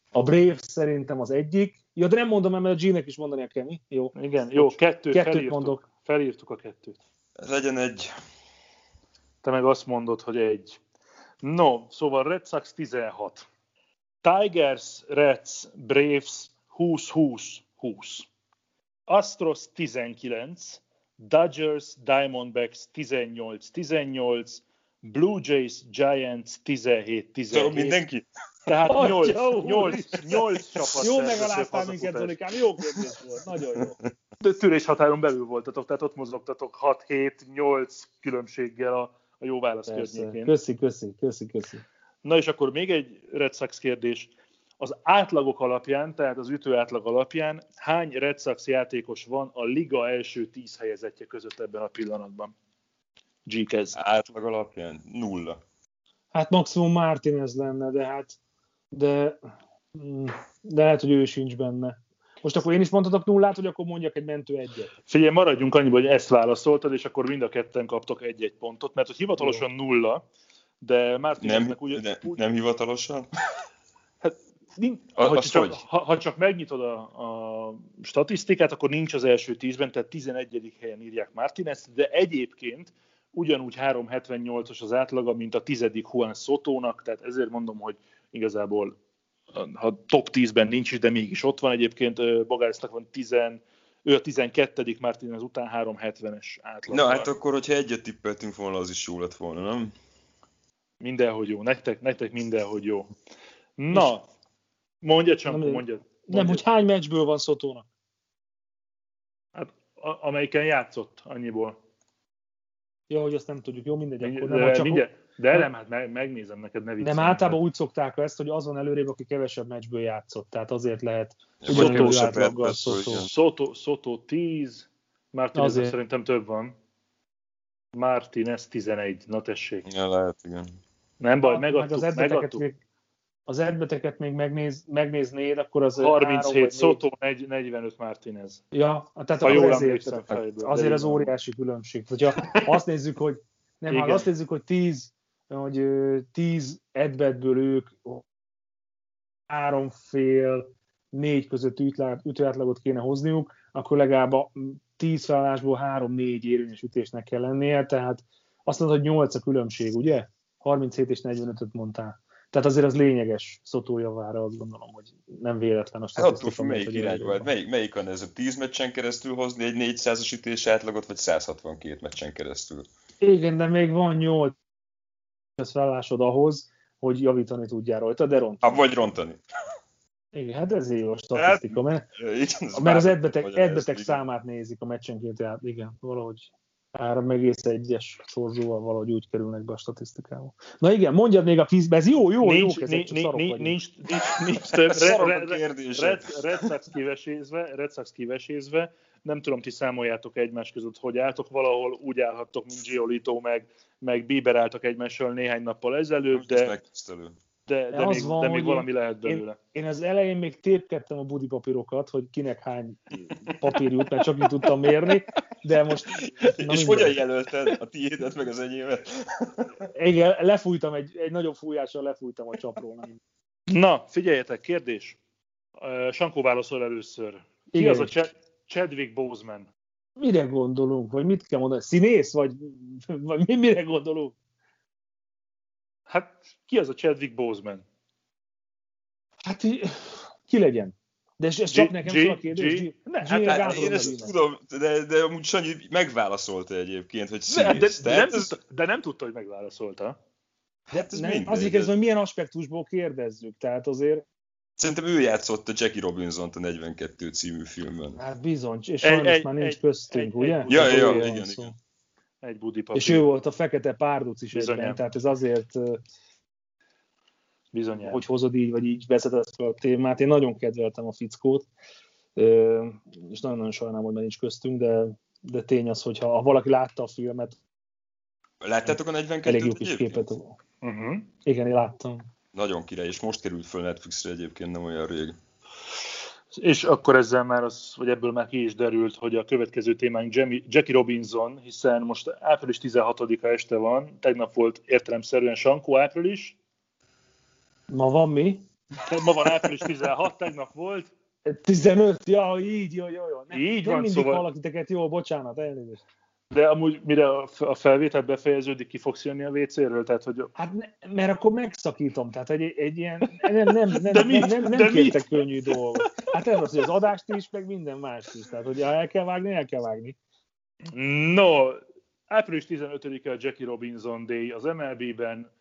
A Braves szerintem az egyik. Ja, de nem mondom el, mert a G-nek is mondani kell, mi? Jó. Igen, jó, kettőt, Kettőt felírtuk. mondok. Felírtuk a kettőt. Legyen egy. Te meg azt mondod, hogy egy. No, szóval Red Sox 16. Tigers, Reds, Braves 20-20-20. Astros 19. Dodgers, Diamondbacks 18-18. Blue Jays, Giants 17-17. Szóval mindenki? Tehát Atya 8, úr! 8, 8 csapat. Jó megaláztál minket. Zolikám. Jó kérdés volt. Nagyon jó. De tűrés határon belül voltatok, tehát ott mozogtatok 6-7-8 különbséggel a, a jó válasz Persze. környékén. Köszi, köszi, köszi, köszi. Na és akkor még egy Red Sox kérdés. Az átlagok alapján, tehát az ütő átlag alapján hány Red Sox játékos van a liga első 10 helyezettje között ebben a pillanatban? G kezd. Átlag alapján nulla. Hát maximum Martinez lenne, de hát de, mm, de lehet, hogy ő sincs benne. Most akkor én is mondhatok nullát, hogy akkor mondjak egy mentő egyet. Figyelj, maradjunk annyiban, hogy ezt válaszoltad, és akkor mind a ketten kaptok egy-egy pontot, mert hogy hivatalosan nulla, de Nem, Martineznek ugye, ne, úgy, nem hivatalosan? Hát, nincs, A- ha, csak, hogy? ha, ha csak megnyitod a, a statisztikát, akkor nincs az első tízben, tehát 11. helyen írják Martinez, de egyébként ugyanúgy 378-as az átlaga, mint a tizedik Juan Sotónak, tehát ezért mondom, hogy igazából ha top 10-ben nincs is, de mégis ott van egyébként, ö, Bogásznak van 10, ő a 12. Martinez után 370-es átlag. Na hát akkor, hogyha egyet tippeltünk volna, az is jó lett volna, nem? Mindenhogy jó, nektek, nektek mindenhogy jó. Na, mondja csak, Nem, mondja. Nem, mondja. hogy hány meccsből van Szotónak? Hát, a, amelyiken játszott annyiból. Ja, hogy azt nem tudjuk. Jó, mindegy, akkor nem. de, csak, mindjárt, de nem, hát meg, megnézem neked, ne viccelj. nem, általában úgy szokták ezt, hogy azon előrébb, aki kevesebb meccsből játszott. Tehát azért lehet ugyanúgy átlaggal Szotó. Soto, Soto 10, Martinez Azért. szerintem több van. Martinez 11, na tessék. Ja, lehet, igen. Nem baj, meg megadtuk, az edbeteket megadtuk. még, az edbeteket még megnéz, megnéznéd, akkor az három 37, vagy négy- Soto, negy- 45 Martinez. Ja, tehát Ha jól ezért, azért az óriási különbség. Hogyha azt nézzük, hogy nem, ha Igen. azt nézzük, hogy 10, hogy 10 edbetből ők három fél, négy között ütőátlagot kéne hozniuk, akkor legalább a 10 felállásból 3-4 érvényes ütésnek kell lennie, tehát azt mondod, hogy 8 a különbség, ugye? 37 és 45-öt mondtál. Tehát azért az lényeges Szotó javára, azt gondolom, hogy nem véletlen a hát statisztika. Hát melyik irányba, melyik, melyik a nehezebb? 10 meccsen keresztül hozni egy 400-as ütés átlagot, vagy 162 meccsen keresztül? Igen, de még van 8 felállásod ahhoz, hogy javítani tudjál rajta, de rontani. Hát, vagy rontani. Igen, hát ez jó a statisztika, mert, hát, mert az edbeteg, edbeteg számát nézik a meccsenként, tehát igen, valahogy 3,1-es szorzóval valahogy úgy kerülnek be a statisztikába. Na igen, mondjad még a kvízbe, ez jó, jó, nincs, jó, nincs, nincs, nincs, nincs, nincs több Red Sox kivesézve, Red Sox kivesézve, nem tudom, ti számoljátok egymás között, hogy álltok, valahol úgy állhattok, mint Giolito, meg, meg Bieber álltak egymással néhány nappal ezelőtt, de, de, de, még, van, de még valami lehet belőle. Én, én az elején még tépkedtem a budi papírokat, hogy kinek hány papír jut, mert csak így tudtam mérni, de most... Na és hogyan jelölted a tiédet meg az enyémet? Igen, lefújtam, egy, egy nagyobb fújással lefújtam a csapról. Na, figyeljetek, kérdés. Sankó válaszol először. Ki Igen. az a Ch- Chadwick Boseman? Mire gondolunk? Vagy mit kell mondani? Színész? Vagy, vagy mi, mire gondolunk? Hát ki az a Chadwick Boseman? Hát ki legyen? De ez, ez csak G- nekem G- a kérdés. G- ne, hát, hát én ezt tudom, de, de amúgy Sanyi megválaszolta egyébként, hogy színész. De, de, de, nem tudta, de nem tudta, hogy megválaszolta. De hát ez nem, azért ez, hogy milyen aspektusból kérdezzük, tehát azért... Szerintem ő játszott a Jackie robinson a 42 című filmben. Hát bizony, és sajnos egy, már nincs egy, köztünk, egy, ugye? Egy, ja, ja, igen, igen. Szó. Egy budi papír. És ő volt a fekete párduc is egyben, tehát ez azért Bizonyán. hogy hozod így, vagy így vezeted fel a témát. Én nagyon kedveltem a fickót, és nagyon-nagyon sajnálom, hogy már nincs köztünk, de, de tény az, hogy ha valaki látta a filmet, Láttátok a 42 Elég jó kis képet. Uh-huh. Igen, én láttam. Nagyon király, és most került föl Netflixre egyébként, nem olyan rég. És akkor ezzel már az, vagy ebből már ki is derült, hogy a következő témánk Jackie Robinson, hiszen most április 16-a este van, tegnap volt értelemszerűen Sankó április, Ma van mi? Ma van április 16, tegnap volt. 15, ja, így, jó, jó, jó. Nem, így nem van, mindig szóval... valakiteket, jó, bocsánat, elnézést. De amúgy mire a felvétel befejeződik, ki fogsz jönni a WC-ről? Tehát, hogy... Hát ne, mert akkor megszakítom, tehát egy, egy ilyen, nem, nem, nem, de nem, nem, nem de kértek könnyű dolgot. Hát ez az, hogy az adást is, meg minden más is. Tehát, hogy ha el kell vágni, el kell vágni. No, április 15-e a Jackie Robinson Day az MLB-ben,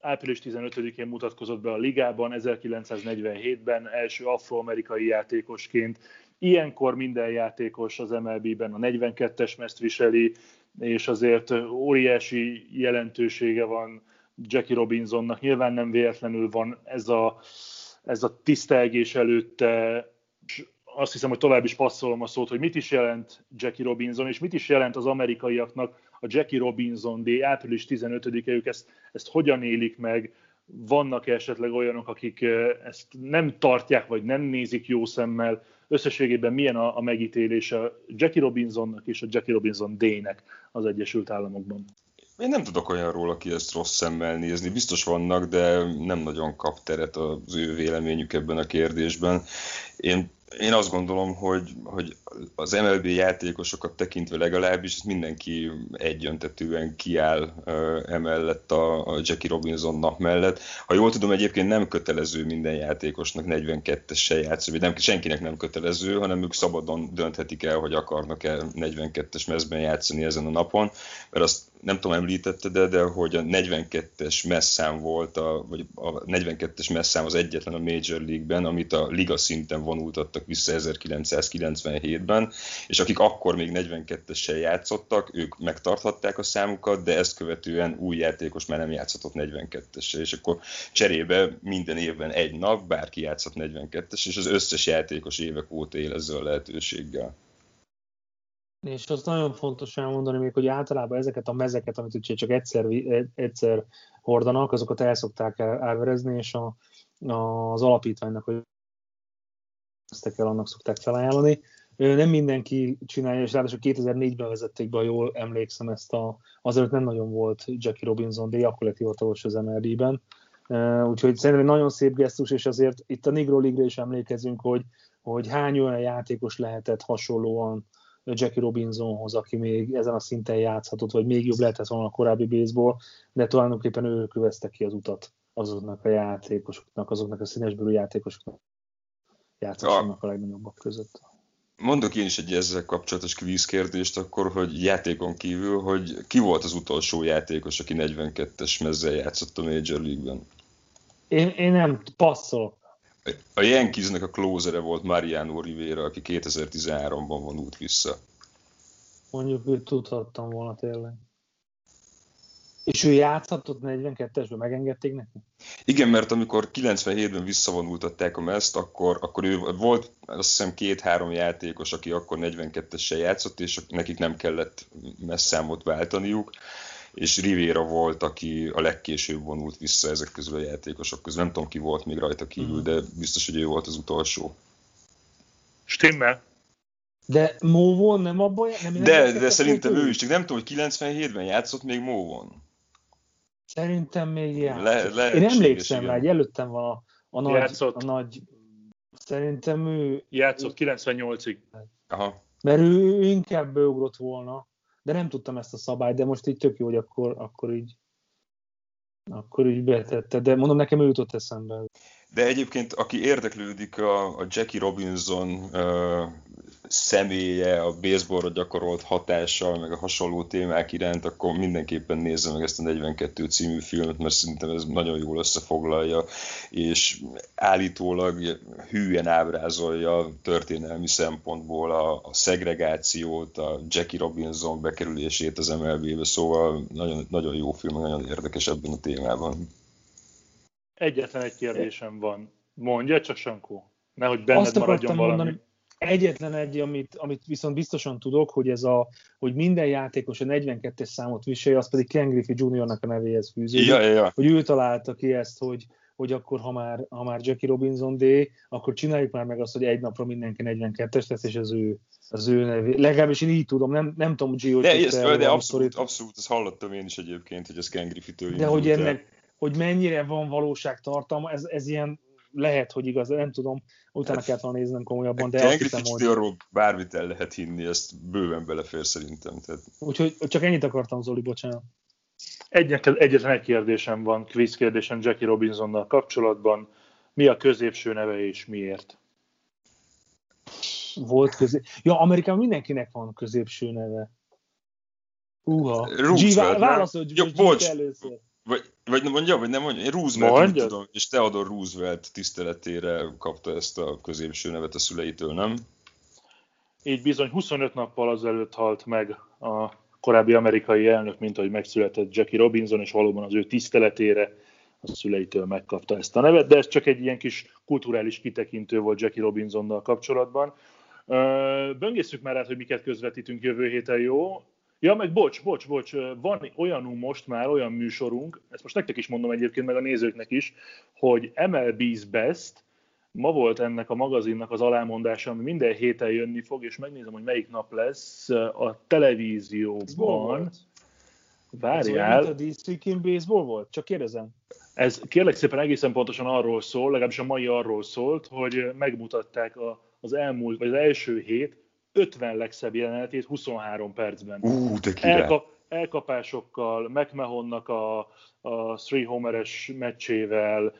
április 15-én mutatkozott be a ligában, 1947-ben első afroamerikai játékosként. Ilyenkor minden játékos az MLB-ben a 42-es meszt viseli, és azért óriási jelentősége van Jackie Robinsonnak. Nyilván nem véletlenül van ez a, ez a tisztelgés előtte, azt hiszem, hogy tovább is passzolom a szót, hogy mit is jelent Jackie Robinson, és mit is jelent az amerikaiaknak a Jackie Robinson Day, április 15-e, ők ezt, ezt hogyan élik meg, vannak esetleg olyanok, akik ezt nem tartják, vagy nem nézik jó szemmel, összességében milyen a, a megítélése Jackie Robinsonnak és a Jackie Robinson Day-nek az Egyesült Államokban? Én nem tudok olyanról, aki ezt rossz szemmel nézni. Biztos vannak, de nem nagyon kap teret az ő véleményük ebben a kérdésben. Én én azt gondolom, hogy, hogy az MLB játékosokat tekintve legalábbis mindenki egyöntetően kiáll emellett a, a Jackie Robinson mellett. Ha jól tudom, egyébként nem kötelező minden játékosnak 42-essel játszani, nem, senkinek nem kötelező, hanem ők szabadon dönthetik el, hogy akarnak-e 42-es mezben játszani ezen a napon, mert azt nem tudom, említette, de, de hogy a 42-es messzám volt, a, vagy a 42-es messzám az egyetlen a Major League-ben, amit a liga szinten vonultattak vissza 1997-ben, és akik akkor még 42-essel játszottak, ők megtarthatták a számukat, de ezt követően új játékos már nem játszhatott 42-essel, és akkor cserébe minden évben egy nap bárki játszhat 42-es, és az összes játékos évek óta él ezzel a lehetőséggel. És azt nagyon fontos elmondani még, hogy általában ezeket a mezeket, amit ugye csak egyszer, egyszer hordanak, azokat el szokták elverezni, és a, az alapítványnak, hogy ezt kell, annak szokták felajánlani. Nem mindenki csinálja, és ráadásul 2004-ben vezették be, jól emlékszem ezt a, azért nem nagyon volt Jackie Robinson, de akkor lett hivatalos az MLB-ben. Úgyhogy szerintem nagyon szép gesztus, és azért itt a Negro League-re is emlékezünk, hogy, hogy hány olyan játékos lehetett hasonlóan Jackie Robinsonhoz, aki még ezen a szinten játszhatott, vagy még jobb lehetett volna a korábbi baseball, de tulajdonképpen ő kövezte ki az utat azoknak a játékosoknak, azoknak a színesbőrű játékosoknak játszásoknak a legnagyobbak között. Mondok én is egy ezzel kapcsolatos kvíz kérdést akkor, hogy játékon kívül, hogy ki volt az utolsó játékos, aki 42-es mezzel játszott a Major League-ben? Én, én nem passzolok. A Yankeesnek a closere volt Mariano Rivera, aki 2013-ban vonult vissza. Mondjuk őt tudhattam volna tényleg. És ő játszhatott 42-esben, megengedték neki? Igen, mert amikor 97-ben visszavonultatták a meszt, akkor, akkor ő volt azt hiszem két-három játékos, aki akkor 42-essel játszott, és nekik nem kellett messzámot váltaniuk, és Rivera volt, aki a legkésőbb vonult vissza ezek közül a játékosok közül. Nem tudom, ki volt még rajta kívül, mhm. de biztos, hogy ő volt az utolsó. Stimmel. De Móvon nem abban? Nem, nem de, de szerintem ő is, csak nem tudom, hogy 97-ben játszott még Móvon. Szerintem még játszott. Le, Én emlékszem rá, hogy előttem van a, a, nagy, játszott. a nagy... Szerintem ő... Játszott 98-ig. Aha. Mert ő inkább beugrott volna, de nem tudtam ezt a szabályt, de most így tök jó, hogy akkor, akkor így akkor így betette, de mondom, nekem ő jutott eszembe. De egyébként, aki érdeklődik a, a Jackie Robinson uh, személye, a baseballra gyakorolt hatással, meg a hasonló témák iránt, akkor mindenképpen nézze meg ezt a 42 című filmet, mert szerintem ez nagyon jól összefoglalja, és állítólag hűen ábrázolja történelmi szempontból a, a szegregációt, a Jackie Robinson bekerülését az MLB-be, szóval nagyon, nagyon jó film, nagyon érdekes ebben a témában. Egyetlen egy kérdésem van. Mondja csak, Sankó. Nehogy benned Azt maradjon valami. Mondani, Egyetlen egy, amit, amit viszont biztosan tudok, hogy ez a, hogy minden játékos a 42-es számot viselje, az pedig Ken Griffey Jr.-nak a nevéhez fűződik. Ja, ja, ja. Hogy ő találta ki ezt, hogy, hogy akkor ha már, ha már Jackie Robinson D, akkor csináljuk már meg azt, hogy egy napra mindenki 42-es lesz, és az ő, az ő nevé. Legalábbis én így tudom, nem, nem tudom, Gio, de, ezt, de abszolút, abszolút, ezt hallottam én is egyébként, hogy ez Ken Griffey-től De hogy ennek, hogy mennyire van valóságtartalma, ez, ez ilyen lehet, hogy igaz, nem tudom, utána kellett volna néznem komolyabban, de azt hiszem, hogy... arról bármit el lehet hinni, ezt bőven belefér szerintem. Tehát... Úgyhogy csak ennyit akartam, Zoli, bocsánat. Egyetlen, egyetlen egy kérdésem van, quiz kérdésem Jackie Robinsonnal kapcsolatban. Mi a középső neve és miért? Volt közé... Ja, Amerikában mindenkinek van középső neve. Uha. Roosevelt, válaszolj, Jó, bocs. először. Vagy, vagy mondja, vagy nem mondja? Én Roosevelt mondja? tudom, és Theodore Roosevelt tiszteletére kapta ezt a középső nevet a szüleitől, nem? Így bizony 25 nappal azelőtt halt meg a korábbi amerikai elnök, mint ahogy megszületett Jackie Robinson, és valóban az ő tiszteletére a szüleitől megkapta ezt a nevet, de ez csak egy ilyen kis kulturális kitekintő volt Jackie Robinsonnal kapcsolatban. Böngészük már át, hogy miket közvetítünk jövő héten, jó? Ja, meg bocs, bocs, bocs, van olyanunk most már, olyan műsorunk, ezt most nektek is mondom egyébként, meg a nézőknek is, hogy MLB's Best, ma volt ennek a magazinnak az alámondása, ami minden héten jönni fog, és megnézem, hogy melyik nap lesz a televízióban. Várjál. Ez a This Week in Baseball volt? Csak kérdezem. Ez kérlek szépen egészen pontosan arról szól, legalábbis a mai arról szólt, hogy megmutatták a, az elmúlt, vagy az első hét 50 legszebb jelenetét 23 percben. Ú, de Elka, elkapásokkal, McMahonnak a, a three homeres meccsével,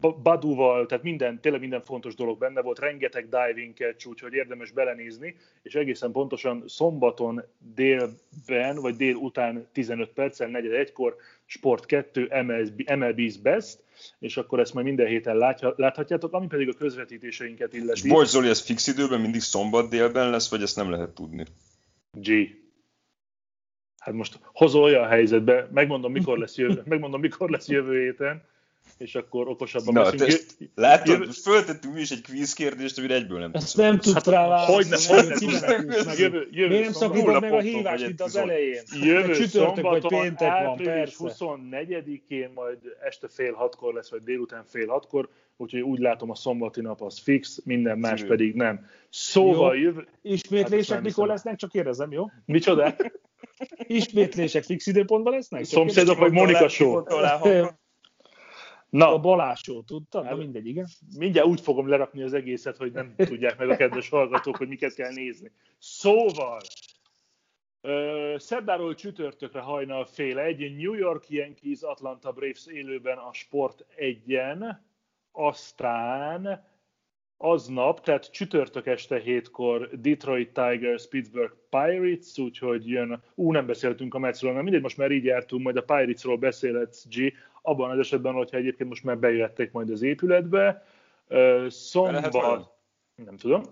Baduval, tehát minden, tényleg minden fontos dolog benne volt, rengeteg diving catch, úgyhogy érdemes belenézni, és egészen pontosan szombaton délben, vagy dél után 15 perccel, 4-1-kor Sport 2, MLB, MLB's Best, és akkor ezt majd minden héten láthatjátok, ami pedig a közvetítéseinket illeti. Bocs Zoli, ez fix időben mindig szombat délben lesz, vagy ezt nem lehet tudni? G. Hát most hozol olyan helyzetbe, megmondom mikor lesz jövő, megmondom mikor lesz jövő héten, és akkor okosabban Na, beszélünk. Látod, jövő... föltettünk mi is egy kvíz kérdést, amire egyből nem Ezt nem tudsz hát, rá válaszolni. Jövő Miért nem szakítod meg a hívást itt az elején? Jövő vagy péntek van, persze. 24-én, majd este fél hatkor lesz, vagy délután fél hatkor, úgyhogy úgy látom a szombati nap az fix, minden más Jövő. pedig nem. Szóval jó. jövő... Ismétlések hát mikor lesznek, csak kérdezem, jó? Micsoda? Ismétlések fix időpontban lesznek? Szomszédok vagy Monika Show? Na, a Balásó, tudtad? Na Hát- mindegy, igen. mindjárt úgy fogom lerakni az egészet, hogy nem tudják meg a kedves hallgatók, hogy miket kell nézni. Szóval, szerdáról csütörtökre hajnal fél egy, New York Yankees, Atlanta Braves élőben a Sport egyen, aztán aznap, tehát csütörtök este hétkor Detroit Tigers, Pittsburgh Pirates, úgyhogy jön, ú, nem beszéltünk a Metsről, na mindegy, most már így jártunk, majd a Piratesról beszélhetsz, G, abban az esetben, hogyha egyébként most már bejöttek majd az épületbe. Szombat, nem tudom,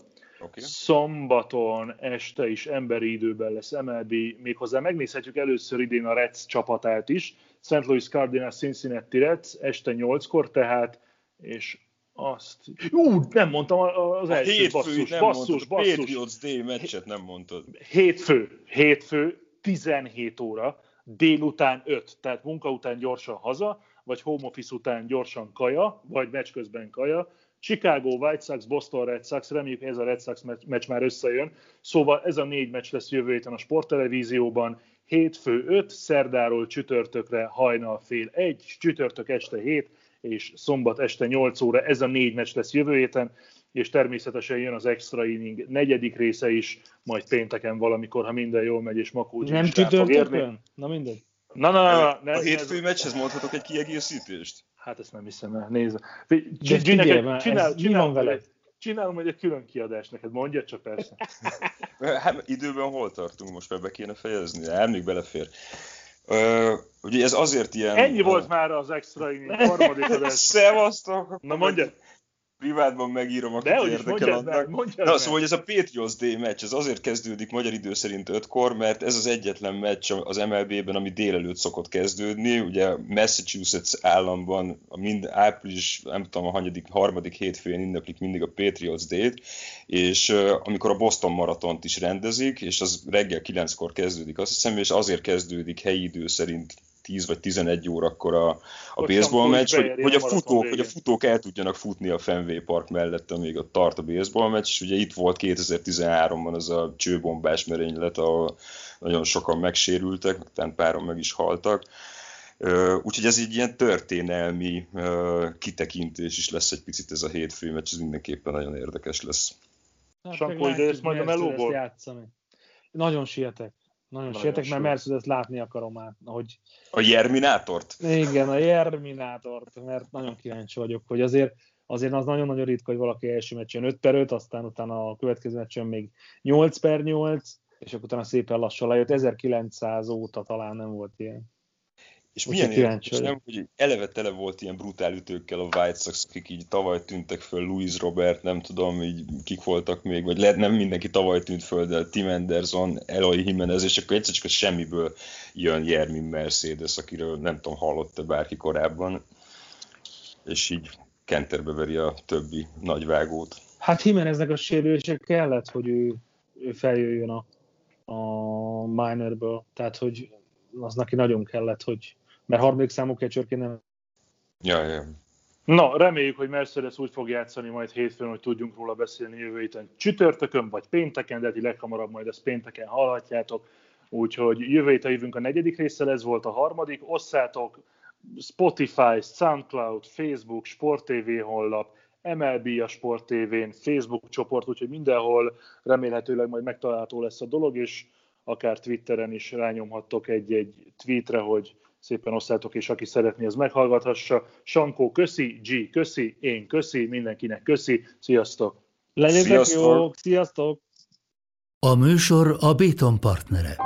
Oké. Szombaton este is emberi időben lesz MLB, méghozzá megnézhetjük először idén a Reds csapatát is, St. Louis Cardinals Cincinnati Reds este 8-kor tehát, és azt... Ú, nem mondtam az A első hétfőt basszus, nem basszus, mondtad, a basszus. Patriots Day meccset nem mondtad. Hétfő, hétfő, 17 óra, délután 5, tehát munka után gyorsan haza, vagy home office után gyorsan kaja, vagy meccs közben kaja. Chicago White Sox, Boston Red Sox, reméljük ez a Red Sox meccs, már összejön. Szóval ez a négy meccs lesz jövő héten a sporttelevízióban. Hétfő 5, szerdáról csütörtökre hajnal fél 1, csütörtök este 7, és szombat este 8 óra. Ez a négy meccs lesz jövő héten, és természetesen jön az extra inning negyedik része is, majd pénteken valamikor, ha minden jól megy, és Makócsi Nem csütörtökön? Na mindegy. Na, na, na, na, ne, A hétfői meccshez mondhatok egy kiegészítést? Hát ezt nem hiszem el, nézd. Már csinál, ez csinál, van veled? Csinálom egy külön kiadást neked, mondja csak persze. Hát időben hol tartunk most, mert be kéne fejezni? Hát még belefér. Ö, ugye ez azért ilyen... Ennyi volt már az extra inning, harmadik adás. Szevasztok! Na mondja, Privátban megírom, akit de érdekel meg, annak. mondjad Na, meg. szóval hogy ez a Patriots Day meccs, ez azért kezdődik magyar idő szerint 5-kor, mert ez az egyetlen meccs az MLB-ben, ami délelőtt szokott kezdődni. Ugye Massachusetts államban a mind, április, nem tudom, a hanyadik, harmadik hétfőjén ünneplik mindig a Patriots Day-t, és uh, amikor a Boston maratont is rendezik, és az reggel 9-kor kezdődik, azt hiszem, és azért kezdődik helyi idő szerint 10 vagy 11 órakor a, a Hogy baseball meccs, hogy, hogy, a futók, hogy a végén. futók el tudjanak futni a Fenway Park mellett, amíg ott tart a baseball meccs, és ugye itt volt 2013-ban az a csőbombás merénylet, ahol nagyon sokan megsérültek, utána páran meg is haltak. Úgyhogy ez egy ilyen történelmi kitekintés is lesz egy picit ez a hétfő meccs, ez mindenképpen nagyon érdekes lesz. Hát Sankó, jössz látjuk majd a melóból? Nagyon sietek. Nagyon, Nagyon sietek, mert. Mercedes látni akarom már, hogy A Jerminátort? igen, a Jerminátort, mert nagyon kíváncsi vagyok, hogy azért azért az nagyon-nagyon ritka, hogy valaki első meccsen 5 per 5, aztán utána a következő meccsen még 8 per 8, és akkor utána szépen lassan lejött. 1900 óta talán nem volt ilyen. És Úgyhogy milyen érdekes, vagyok. nem, hogy eleve tele volt ilyen brutál ütőkkel a White Sox, akik így tavaly tűntek föl, Louis Robert, nem tudom, így kik voltak még, vagy lehet nem mindenki tavaly tűnt föl, de Tim Anderson, Eloy Jimenez, és akkor egyszer csak a semmiből jön Jermin Mercedes, akiről nem tudom, hallott-e bárki korábban, és így kenterbe veri a többi nagyvágót. Hát Jimeneznek a sérülése kellett, hogy ő, ő feljöjjön a, a minerből, tehát hogy az neki nagyon kellett, hogy mert harmadik számú catcherként nem Ja, ja. Na, reméljük, hogy Mercedes úgy fog játszani majd hétfőn, hogy tudjunk róla beszélni jövő héten csütörtökön, vagy pénteken, de leghamarabb majd ezt pénteken hallhatjátok. Úgyhogy jövő héten jövünk a negyedik résszel, ez volt a harmadik. Osszátok Spotify, Soundcloud, Facebook, Sport TV honlap, MLB a Sport TV-n, Facebook csoport, úgyhogy mindenhol remélhetőleg majd megtalálható lesz a dolog, és akár Twitteren is rányomhattok egy-egy tweetre, hogy szépen osszátok, és aki szeretné, az meghallgathassa. Sankó, köszi, G, köszi, én köszi, mindenkinek köszi, sziasztok! Legyetek Sziasztok! jók, sziasztok! A műsor a Béton partnere.